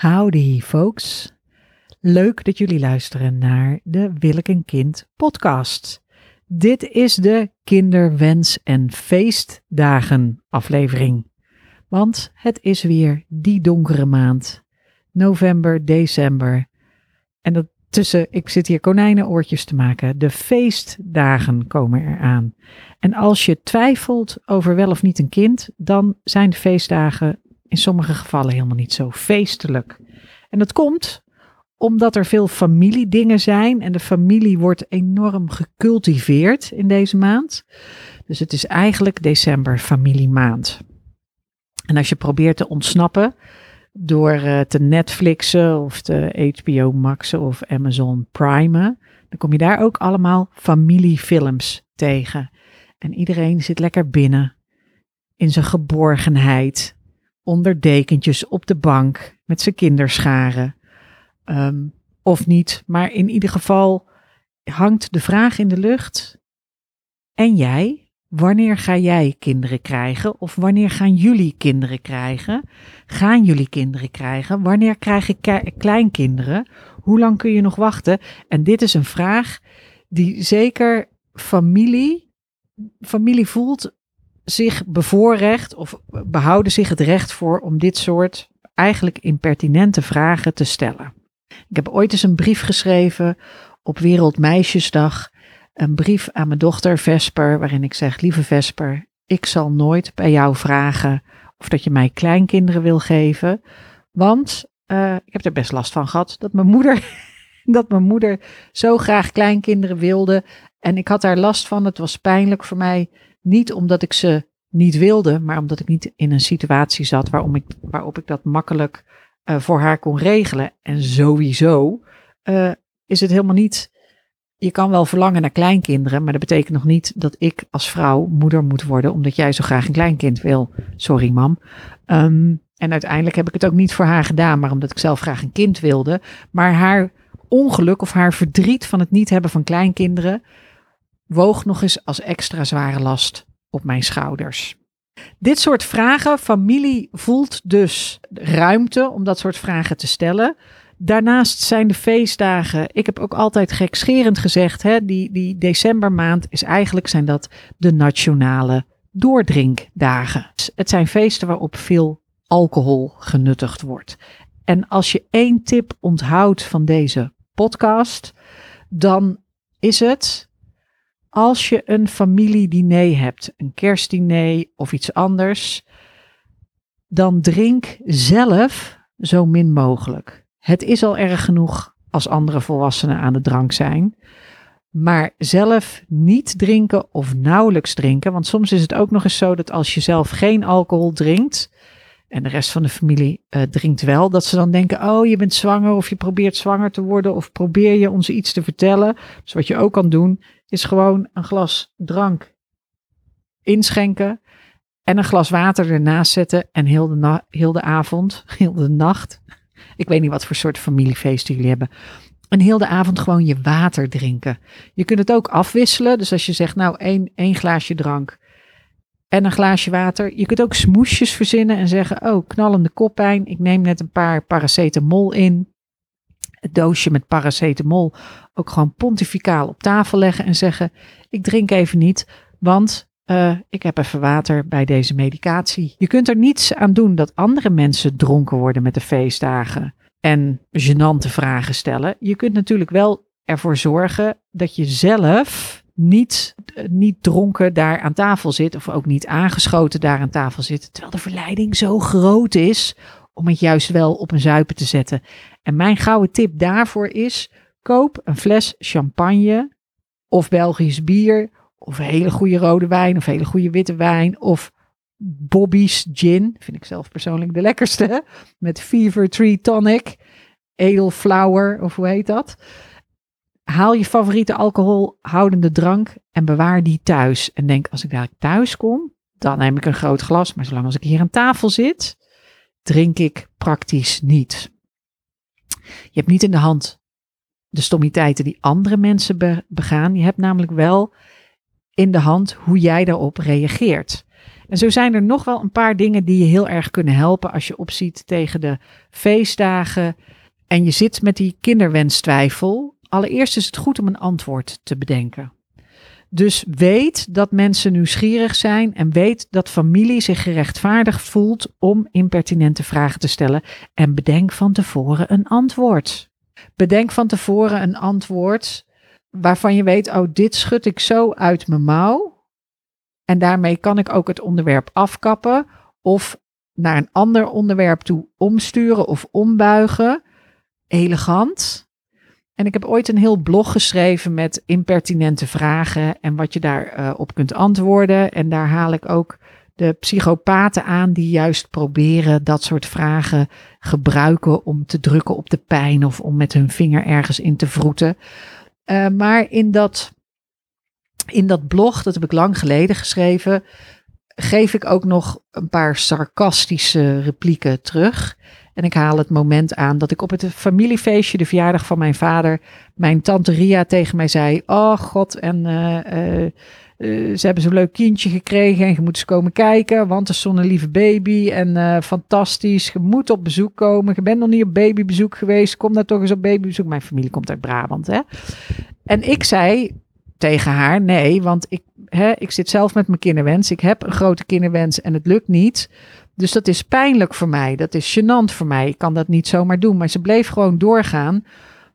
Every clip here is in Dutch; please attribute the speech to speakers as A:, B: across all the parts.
A: Howdy folks. Leuk dat jullie luisteren naar de Wil ik een kind podcast. Dit is de kinderwens- en feestdagen aflevering. Want het is weer die donkere maand. November, december. En dat tussen, ik zit hier konijnenoortjes te maken. De feestdagen komen eraan. En als je twijfelt over wel of niet een kind, dan zijn de feestdagen in sommige gevallen helemaal niet zo feestelijk. En dat komt omdat er veel familiedingen zijn en de familie wordt enorm gecultiveerd in deze maand. Dus het is eigenlijk december familiemaand. En als je probeert te ontsnappen door uh, te Netflixen of te HBO Maxen of Amazon Primen, dan kom je daar ook allemaal familiefilms tegen. En iedereen zit lekker binnen in zijn geborgenheid onder dekentjes op de bank met zijn kinderscharen. Ehm, of niet, maar in ieder geval hangt de vraag in de lucht. En jij? Wanneer ga jij kinderen krijgen? Of wanneer gaan jullie kinderen krijgen? Gaan jullie kinderen krijgen? Wanneer krijg ik kleinkinderen? Hoe lang kun je nog wachten? En dit is een vraag die zeker familie, familie voelt zich bevoorrecht of behouden zich het recht voor om dit soort eigenlijk impertinente vragen te stellen. Ik heb ooit eens een brief geschreven op Wereldmeisjesdag. Een brief aan mijn dochter Vesper, waarin ik zeg: Lieve Vesper, ik zal nooit bij jou vragen of dat je mij kleinkinderen wil geven. Want uh, ik heb er best last van gehad dat mijn moeder, dat mijn moeder zo graag kleinkinderen wilde. En ik had daar last van. Het was pijnlijk voor mij. Niet omdat ik ze niet wilde, maar omdat ik niet in een situatie zat waarom ik, waarop ik dat makkelijk uh, voor haar kon regelen. En sowieso uh, is het helemaal niet. Je kan wel verlangen naar kleinkinderen, maar dat betekent nog niet dat ik als vrouw moeder moet worden omdat jij zo graag een kleinkind wil. Sorry, mam. Um, en uiteindelijk heb ik het ook niet voor haar gedaan, maar omdat ik zelf graag een kind wilde. Maar haar ongeluk of haar verdriet van het niet hebben van kleinkinderen woog nog eens als extra zware last op mijn schouders. Dit soort vragen, familie voelt dus ruimte om dat soort vragen te stellen. Daarnaast zijn de feestdagen, ik heb ook altijd gekscherend gezegd, hè, die, die decembermaand is eigenlijk zijn dat de nationale doordrinkdagen. Het zijn feesten waarop veel alcohol genuttigd wordt. En als je één tip onthoudt van deze podcast, dan is het als je een familiediner hebt, een kerstdiner of iets anders, dan drink zelf zo min mogelijk. Het is al erg genoeg als andere volwassenen aan de drank zijn. Maar zelf niet drinken of nauwelijks drinken. Want soms is het ook nog eens zo dat als je zelf geen alcohol drinkt. En de rest van de familie uh, drinkt wel. Dat ze dan denken: Oh, je bent zwanger. Of je probeert zwanger te worden. Of probeer je ons iets te vertellen. Dus wat je ook kan doen, is gewoon een glas drank inschenken en een glas water ernaast zetten en heel de, heel de avond, heel de nacht, ik weet niet wat voor soort familiefeesten jullie hebben, en heel de avond gewoon je water drinken. Je kunt het ook afwisselen, dus als je zegt nou één, één glaasje drank en een glaasje water. Je kunt ook smoesjes verzinnen en zeggen, oh knallende koppijn, ik neem net een paar paracetamol in het doosje met paracetamol ook gewoon pontificaal op tafel leggen en zeggen: Ik drink even niet, want uh, ik heb even water bij deze medicatie. Je kunt er niets aan doen dat andere mensen dronken worden met de feestdagen en gênante vragen stellen. Je kunt natuurlijk wel ervoor zorgen dat je zelf niet, eh, niet dronken daar aan tafel zit of ook niet aangeschoten daar aan tafel zit, terwijl de verleiding zo groot is om het juist wel op een zuipen te zetten. En mijn gouden tip daarvoor is: koop een fles champagne of Belgisch bier of hele goede rode wijn of hele goede witte wijn of Bobby's gin, vind ik zelf persoonlijk de lekkerste, met Fever Tree Tonic, Edelflower of hoe heet dat. Haal je favoriete alcoholhoudende drank en bewaar die thuis. En denk, als ik daar thuis kom, dan neem ik een groot glas. Maar zolang als ik hier aan tafel zit, drink ik praktisch niet. Je hebt niet in de hand de stommiteiten die andere mensen begaan. Je hebt namelijk wel in de hand hoe jij daarop reageert. En zo zijn er nog wel een paar dingen die je heel erg kunnen helpen als je opziet tegen de feestdagen en je zit met die kinderwenstwijfel. Allereerst is het goed om een antwoord te bedenken. Dus weet dat mensen nieuwsgierig zijn en weet dat familie zich gerechtvaardigd voelt om impertinente vragen te stellen. En bedenk van tevoren een antwoord. Bedenk van tevoren een antwoord waarvan je weet, oh, dit schud ik zo uit mijn mouw. En daarmee kan ik ook het onderwerp afkappen of naar een ander onderwerp toe omsturen of ombuigen. Elegant. En ik heb ooit een heel blog geschreven met impertinente vragen en wat je daarop uh, op kunt antwoorden. En daar haal ik ook de psychopaten aan die juist proberen dat soort vragen gebruiken om te drukken op de pijn of om met hun vinger ergens in te vroeten. Uh, maar in dat, in dat blog, dat heb ik lang geleden geschreven, geef ik ook nog een paar sarcastische replieken terug. En ik haal het moment aan dat ik op het familiefeestje, de verjaardag van mijn vader, mijn tante Ria tegen mij zei: Oh god, en uh, uh, uh, ze hebben zo'n leuk kindje gekregen en je moet eens komen kijken, want er is zo'n lieve baby en fantastisch. Je moet op bezoek komen. Je bent nog niet op babybezoek geweest. Kom daar toch eens op babybezoek. Mijn familie komt uit Brabant, hè? En ik zei tegen haar: Nee, want ik, hè, ik zit zelf met mijn kinderwens. Ik heb een grote kinderwens en het lukt niet. Dus dat is pijnlijk voor mij. Dat is gênant voor mij. Ik kan dat niet zomaar doen. Maar ze bleef gewoon doorgaan.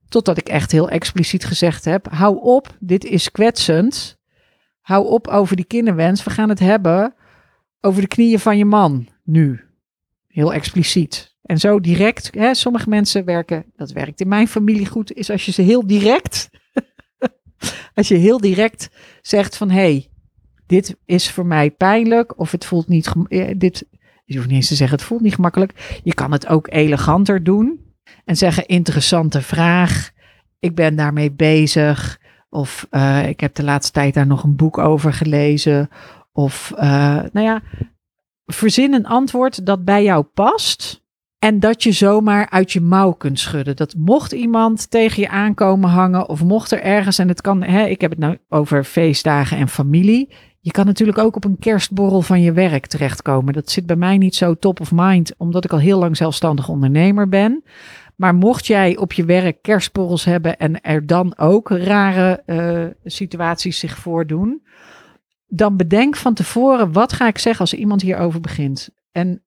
A: Totdat ik echt heel expliciet gezegd heb: hou op, dit is kwetsend. Hou op over die kinderwens. We gaan het hebben over de knieën van je man nu. Heel expliciet. En zo direct. Hè, sommige mensen werken, dat werkt in mijn familie goed, is als je ze heel direct. als je heel direct zegt van hé, hey, dit is voor mij pijnlijk. Of het voelt niet. Dit, je hoeft niet eens te zeggen, het voelt niet gemakkelijk. Je kan het ook eleganter doen en zeggen, interessante vraag. Ik ben daarmee bezig. Of uh, ik heb de laatste tijd daar nog een boek over gelezen. Of, uh, nou ja, verzin een antwoord dat bij jou past. En dat je zomaar uit je mouw kunt schudden. Dat mocht iemand tegen je aankomen hangen. Of mocht er ergens, en het kan, hè, ik heb het nou over feestdagen en familie. Je kan natuurlijk ook op een kerstborrel van je werk terechtkomen. Dat zit bij mij niet zo top of mind, omdat ik al heel lang zelfstandig ondernemer ben. Maar mocht jij op je werk kerstborrels hebben en er dan ook rare uh, situaties zich voordoen, dan bedenk van tevoren wat ga ik zeggen als iemand hierover begint. En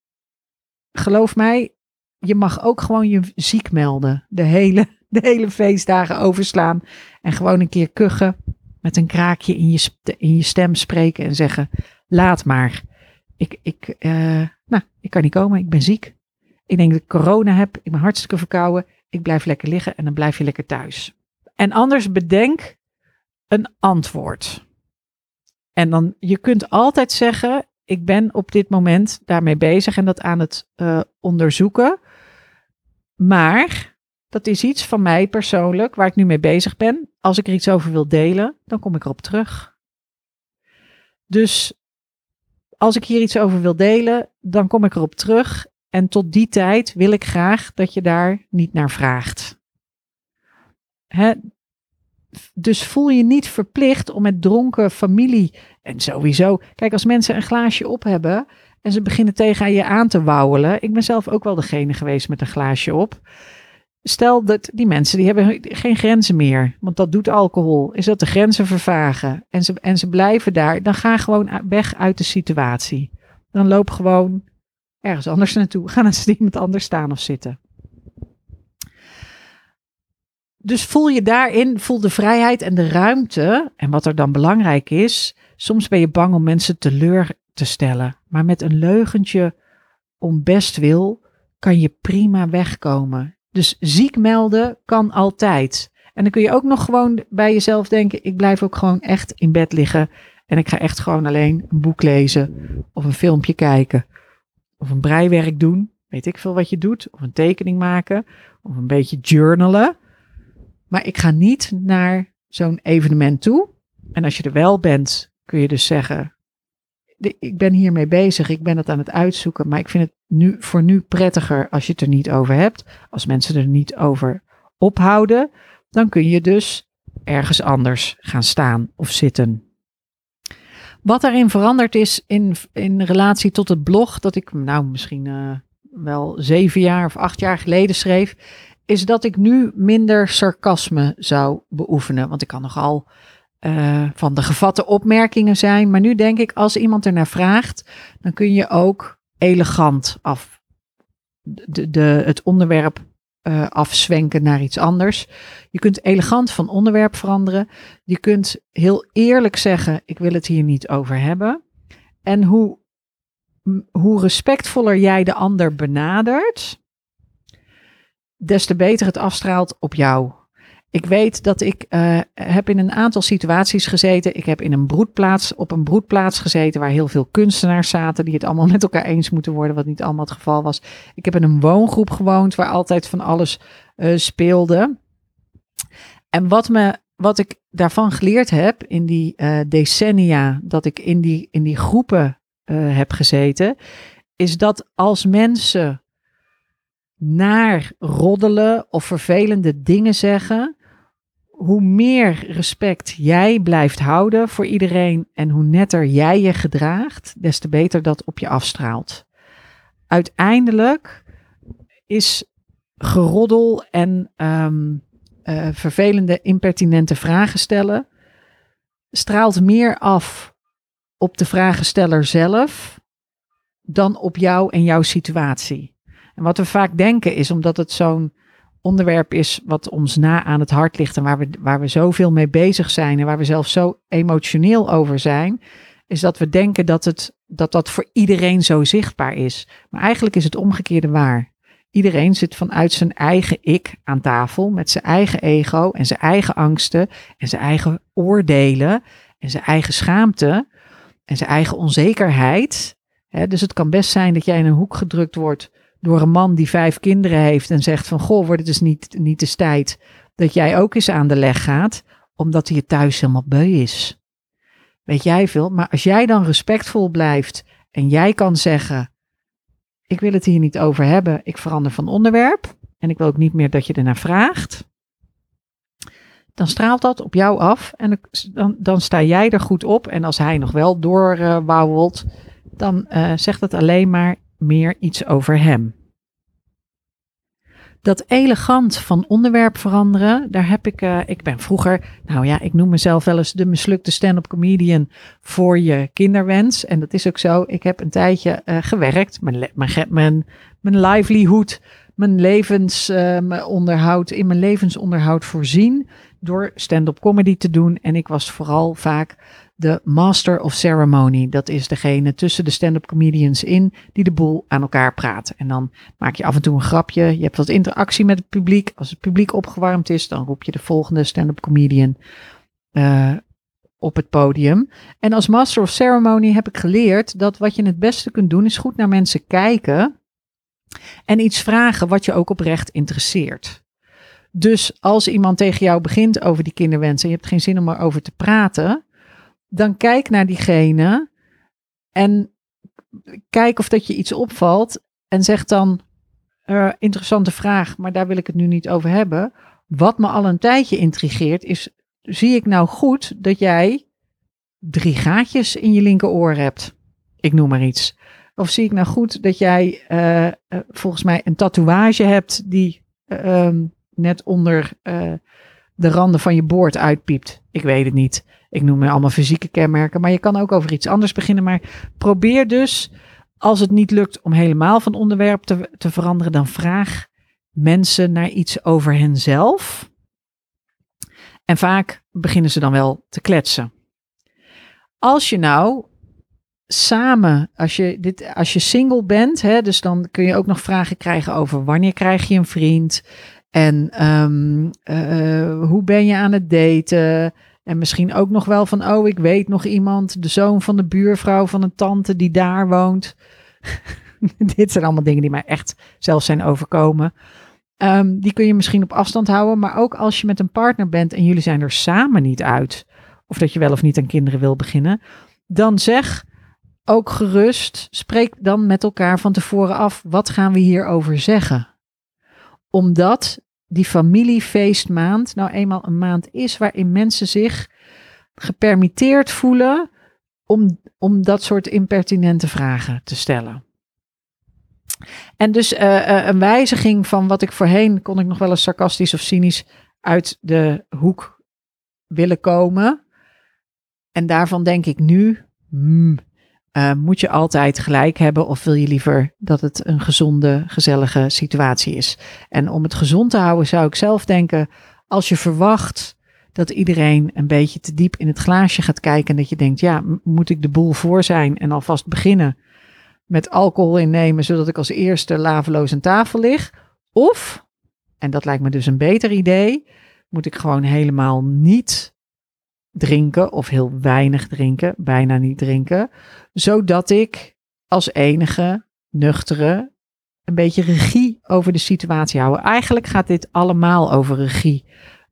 A: geloof mij, je mag ook gewoon je ziek melden. De hele, de hele feestdagen overslaan en gewoon een keer kuchen met een kraakje in je, in je stem spreken en zeggen: Laat maar. Ik, ik, uh, nou, ik kan niet komen, ik ben ziek. Ik denk dat ik corona heb, ik ben hartstikke verkouden. Ik blijf lekker liggen en dan blijf je lekker thuis. En anders bedenk een antwoord. En dan, je kunt altijd zeggen: Ik ben op dit moment daarmee bezig en dat aan het uh, onderzoeken. Maar dat is iets van mij persoonlijk, waar ik nu mee bezig ben. Als ik er iets over wil delen, dan kom ik erop terug. Dus als ik hier iets over wil delen, dan kom ik erop terug. En tot die tijd wil ik graag dat je daar niet naar vraagt. Hè? Dus voel je niet verplicht om met dronken familie en sowieso. Kijk, als mensen een glaasje op hebben en ze beginnen tegen je aan te wauwelen. Ik ben zelf ook wel degene geweest met een glaasje op Stel dat die mensen die hebben geen grenzen meer, want dat doet alcohol, is dat de grenzen vervagen en ze, en ze blijven daar, dan ga gewoon weg uit de situatie. Dan loop gewoon ergens anders naartoe. Ga naast iemand anders staan of zitten. Dus voel je daarin, voel de vrijheid en de ruimte. En wat er dan belangrijk is, soms ben je bang om mensen teleur te stellen. Maar met een leugentje om best wil, kan je prima wegkomen. Dus ziek melden kan altijd. En dan kun je ook nog gewoon bij jezelf denken: ik blijf ook gewoon echt in bed liggen. En ik ga echt gewoon alleen een boek lezen of een filmpje kijken. Of een breiwerk doen. Weet ik veel wat je doet. Of een tekening maken. Of een beetje journalen. Maar ik ga niet naar zo'n evenement toe. En als je er wel bent, kun je dus zeggen: ik ben hiermee bezig, ik ben het aan het uitzoeken, maar ik vind het nu, voor nu prettiger als je het er niet over hebt. Als mensen er niet over ophouden, dan kun je dus ergens anders gaan staan of zitten. Wat daarin veranderd is in, in relatie tot het blog, dat ik nou misschien uh, wel zeven jaar of acht jaar geleden schreef, is dat ik nu minder sarcasme zou beoefenen. Want ik kan nogal uh, van de gevatte opmerkingen zijn. Maar nu denk ik, als iemand ernaar vraagt, dan kun je ook elegant af de, de, het onderwerp uh, afzwenken naar iets anders. Je kunt elegant van onderwerp veranderen. Je kunt heel eerlijk zeggen: Ik wil het hier niet over hebben. En hoe, hoe respectvoller jij de ander benadert, des te beter het afstraalt op jou. Ik weet dat ik uh, heb in een aantal situaties gezeten. Ik heb in een broedplaats, op een broedplaats gezeten waar heel veel kunstenaars zaten die het allemaal met elkaar eens moeten worden, wat niet allemaal het geval was. Ik heb in een woongroep gewoond waar altijd van alles uh, speelde. En wat, me, wat ik daarvan geleerd heb in die uh, decennia dat ik in die, in die groepen heb gezeten, is dat als mensen naar roddelen of vervelende dingen zeggen, hoe meer respect jij blijft houden voor iedereen en hoe netter jij je gedraagt, des te beter dat op je afstraalt. Uiteindelijk is geroddel en um, uh, vervelende, impertinente vragen stellen straalt meer af op de vragensteller zelf dan op jou en jouw situatie. En wat we vaak denken is, omdat het zo'n onderwerp is wat ons na aan het hart ligt en waar we, waar we zoveel mee bezig zijn en waar we zelf zo emotioneel over zijn, is dat we denken dat, het, dat dat voor iedereen zo zichtbaar is. Maar eigenlijk is het omgekeerde waar. Iedereen zit vanuit zijn eigen ik aan tafel met zijn eigen ego en zijn eigen angsten en zijn eigen oordelen en zijn eigen schaamte en zijn eigen onzekerheid. dus het kan best zijn dat jij in een hoek gedrukt wordt door een man die vijf kinderen heeft en zegt van goh, wordt het dus niet, niet eens tijd dat jij ook eens aan de leg gaat, omdat hij thuis helemaal beu is. Weet jij veel, maar als jij dan respectvol blijft en jij kan zeggen, ik wil het hier niet over hebben, ik verander van onderwerp en ik wil ook niet meer dat je ernaar vraagt, dan straalt dat op jou af en dan, dan sta jij er goed op. En als hij nog wel doorwauwelt, uh, dan uh, zegt het alleen maar meer iets over hem. Dat elegant van onderwerp veranderen, daar heb ik, uh, ik ben vroeger, nou ja, ik noem mezelf wel eens de mislukte stand-up comedian voor je kinderwens. En dat is ook zo. Ik heb een tijdje uh, gewerkt, mijn, mijn, mijn, mijn livelihood, mijn levensonderhoud, uh, in mijn levensonderhoud voorzien door stand-up comedy te doen. En ik was vooral vaak de Master of Ceremony. Dat is degene tussen de stand-up comedians in die de boel aan elkaar praten. En dan maak je af en toe een grapje. Je hebt wat interactie met het publiek. Als het publiek opgewarmd is, dan roep je de volgende stand-up comedian uh, op het podium. En als Master of Ceremony heb ik geleerd dat wat je het beste kunt doen, is goed naar mensen kijken. En iets vragen wat je ook oprecht interesseert. Dus als iemand tegen jou begint over die kinderwensen en je hebt geen zin om erover te praten, dan kijk naar diegene en kijk of dat je iets opvalt en zeg dan, uh, interessante vraag, maar daar wil ik het nu niet over hebben. Wat me al een tijdje intrigeert is, zie ik nou goed dat jij drie gaatjes in je linkeroor hebt? Ik noem maar iets. Of zie ik nou goed dat jij uh, uh, volgens mij een tatoeage hebt die ehm, net onder de randen van je boord uitpiept? Ik weet het niet. Ik noem me allemaal fysieke kenmerken, maar je kan ook over iets anders beginnen. Maar probeer dus, als het niet lukt om helemaal van onderwerp te, te veranderen, dan vraag mensen naar iets over henzelf. En vaak beginnen ze dan wel te kletsen. Als je nou samen, als je, dit, als je single bent, hè, dus dan kun je ook nog vragen krijgen over wanneer krijg je een vriend en um, uh, hoe ben je aan het daten en misschien ook nog wel van, oh, ik weet nog iemand, de zoon van de buurvrouw van een tante die daar woont. Dit zijn allemaal dingen die mij echt zelf zijn overkomen. Um, die kun je misschien op afstand houden, maar ook als je met een partner bent en jullie zijn er samen niet uit, of dat je wel of niet aan kinderen wil beginnen, dan zeg ook gerust, spreek dan met elkaar van tevoren af, wat gaan we hierover zeggen? Omdat die familiefeestmaand nou eenmaal een maand is waarin mensen zich gepermitteerd voelen om, om dat soort impertinente vragen te stellen. En dus uh, uh, een wijziging van wat ik voorheen kon ik nog wel eens sarcastisch of cynisch uit de hoek willen komen. En daarvan denk ik nu, hmm, uh, moet je altijd gelijk hebben of wil je liever dat het een gezonde, gezellige situatie is? En om het gezond te houden zou ik zelf denken, als je verwacht dat iedereen een beetje te diep in het glaasje gaat kijken en dat je denkt, ja, moet ik de boel voor zijn en alvast beginnen met alcohol innemen, zodat ik als eerste laveloos aan tafel lig? Of, en dat lijkt me dus een beter idee, moet ik gewoon helemaal niet drinken of heel weinig drinken, bijna niet drinken, zodat ik als enige nuchtere een beetje regie over de situatie houden. Eigenlijk gaat dit allemaal over regie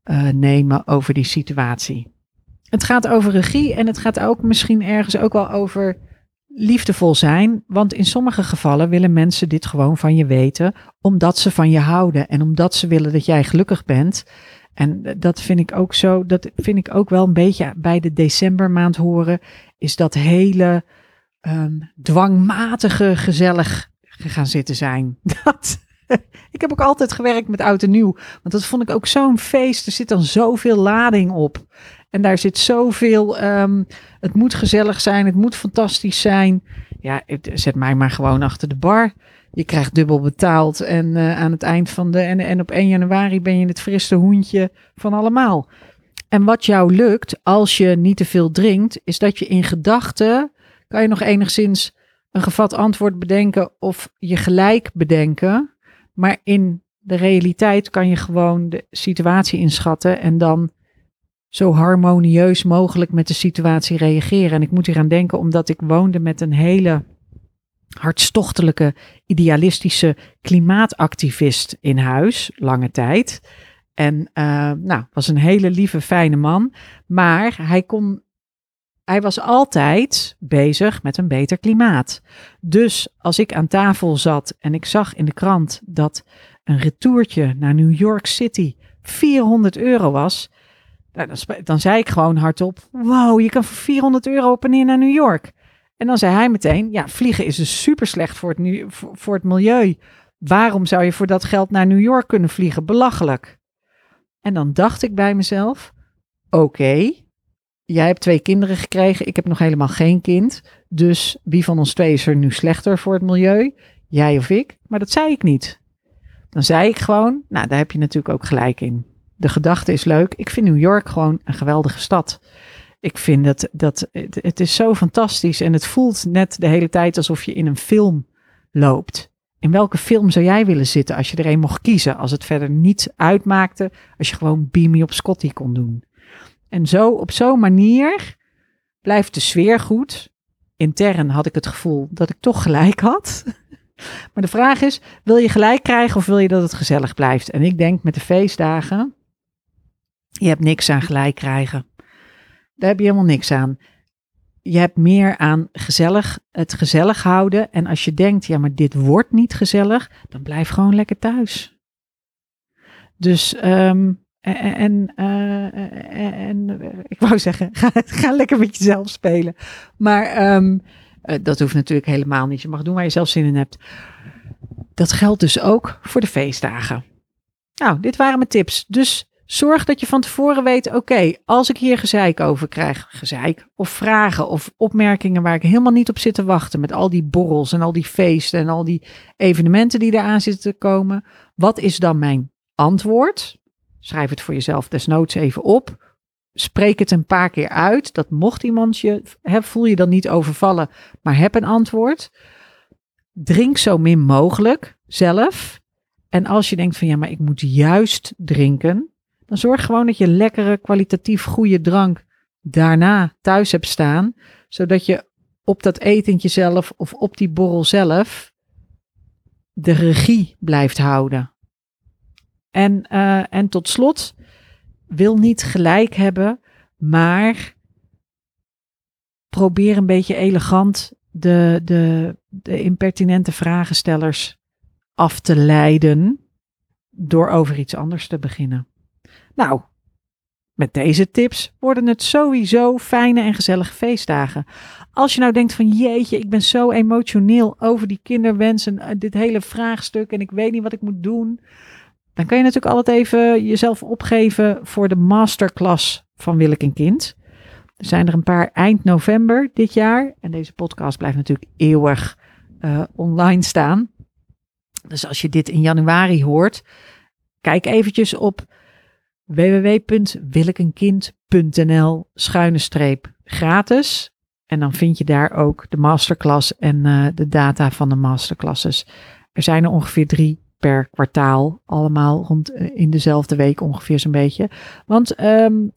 A: uh, nemen over die situatie. Het gaat over regie en het gaat ook misschien ergens ook wel over liefdevol zijn. Want in sommige gevallen willen mensen dit gewoon van je weten, omdat ze van je houden en omdat ze willen dat jij gelukkig bent. En dat vind ik ook zo, dat vind ik ook wel een beetje bij de decembermaand horen, is dat hele um, dwangmatige gezellig gaan zitten zijn. Dat, ik heb ook altijd gewerkt met oud en nieuw, want dat vond ik ook zo'n feest. Er zit dan zoveel lading op. En daar zit zoveel, um, het moet gezellig zijn, het moet fantastisch zijn. Ja, zet mij maar gewoon achter de bar. Je krijgt dubbel betaald en uh, aan het eind van de. En, en op 1 januari ben je het friste hoentje van allemaal. En wat jou lukt als je niet te veel drinkt, is dat je in gedachten. kan je nog enigszins een gevat antwoord bedenken of je gelijk bedenken. Maar in de realiteit kan je gewoon de situatie inschatten en dan zo harmonieus mogelijk met de situatie reageren. En ik moet hier aan denken omdat ik woonde met een hele hartstochtelijke, idealistische klimaatactivist in huis, lange tijd. En uh, nou, was een hele lieve, fijne man. Maar hij kon. Hij was altijd bezig met een beter klimaat. Dus als ik aan tafel zat en ik zag in de krant dat een retourtje naar New York City 400 euro was, nou, dan, dan zei ik gewoon hardop: Wow, je kan voor 400 euro op en neer naar New York. En dan zei hij meteen, ja, vliegen is dus super slecht voor het, voor het milieu. Waarom zou je voor dat geld naar New York kunnen vliegen? Belachelijk. En dan dacht ik bij mezelf, oké, jij hebt twee kinderen gekregen, ik heb nog helemaal geen kind. Dus wie van ons twee is er nu slechter voor het milieu? Jij of ik? Maar dat zei ik niet. Dan zei ik gewoon, nou daar heb je natuurlijk ook gelijk in. De gedachte is leuk. Ik vind New York gewoon een geweldige stad ik vind dat, dat het, is zo fantastisch en het voelt net de hele tijd alsof je in een film loopt. In welke film zou jij willen zitten als je er een mocht kiezen? Als het verder niet uitmaakte, als je gewoon Beam Me op Scotty kon doen. En zo, op zo'n manier blijft de sfeer goed. Intern had ik het gevoel dat ik toch gelijk had. Maar de vraag is, wil je gelijk krijgen of wil je dat het gezellig blijft? En ik denk met de feestdagen, je hebt niks aan gelijk krijgen. Daar heb je helemaal niks aan. Je hebt meer aan gezellig, het gezellig houden. En als je denkt, ja, maar dit wordt niet gezellig, dan blijf gewoon lekker thuis. Dus, um, en, uh, en, ik wou zeggen, ga, ga, lekker met jezelf spelen. Maar um, dat hoeft natuurlijk helemaal niet. Je mag doen waar je zelf zin in hebt. Dat geldt dus ook voor de feestdagen. Nou, dit waren mijn tips. Dus Zorg dat je van tevoren weet, oké, als ik hier gezeik over krijg, gezeik, of vragen of opmerkingen waar ik helemaal niet op zit te wachten, met al die borrels en al die feesten en al die evenementen die eraan zitten te komen, wat is dan mijn antwoord? Schrijf het voor jezelf desnoods even op. Spreek het een paar keer uit. Dat mocht iemand je, voel je dan niet overvallen, maar heb een antwoord. Drink zo min mogelijk zelf. En als je denkt van ja, maar ik moet juist drinken, dan zorg gewoon dat je lekkere, kwalitatief goede drank daarna thuis hebt staan. Zodat je op dat etentje zelf of op die borrel zelf de regie blijft houden. En, uh, en tot slot, wil niet gelijk hebben, maar probeer een beetje elegant de, de, de impertinente vragenstellers af te leiden door over iets anders te beginnen. Nou, met deze tips worden het sowieso fijne en gezellige feestdagen. Als je nou denkt van jeetje, ik ben zo emotioneel over die kinderwensen, eh, dit hele vraagstuk en ik weet niet wat ik moet doen. Dan kan je natuurlijk altijd even jezelf opgeven voor de masterclass van Wil ik een kind. Er zijn er een paar eind november dit jaar. En deze podcast blijft natuurlijk eeuwig uh, online staan. Dus als je dit in januari hoort, kijk eventjes op www.willekenkind.nl schuine streep gratis. En dan vind je daar ook de masterclass en uh, de data van de masterclasses. Er zijn er ongeveer drie per kwartaal, allemaal rond uh, in dezelfde week ongeveer zo'n beetje. Want um,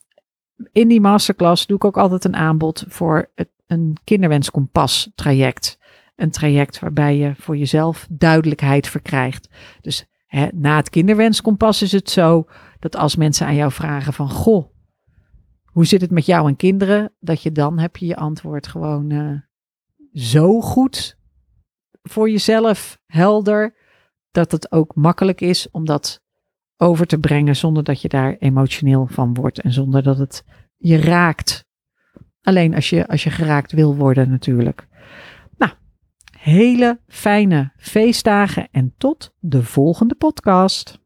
A: in die masterclass doe ik ook altijd een aanbod voor het, een kinderwenskompas traject. Een traject waarbij je voor jezelf duidelijkheid verkrijgt. Dus na het kinderwenskompas is het zo dat als mensen aan jou vragen van goh, hoe zit het met jou en kinderen? Dat je dan heb je je antwoord gewoon uh, zo goed voor jezelf helder dat het ook makkelijk is om dat over te brengen zonder dat je daar emotioneel van wordt en zonder dat het je raakt. Alleen als je, als je geraakt wil worden natuurlijk. Hele fijne feestdagen en tot de volgende podcast.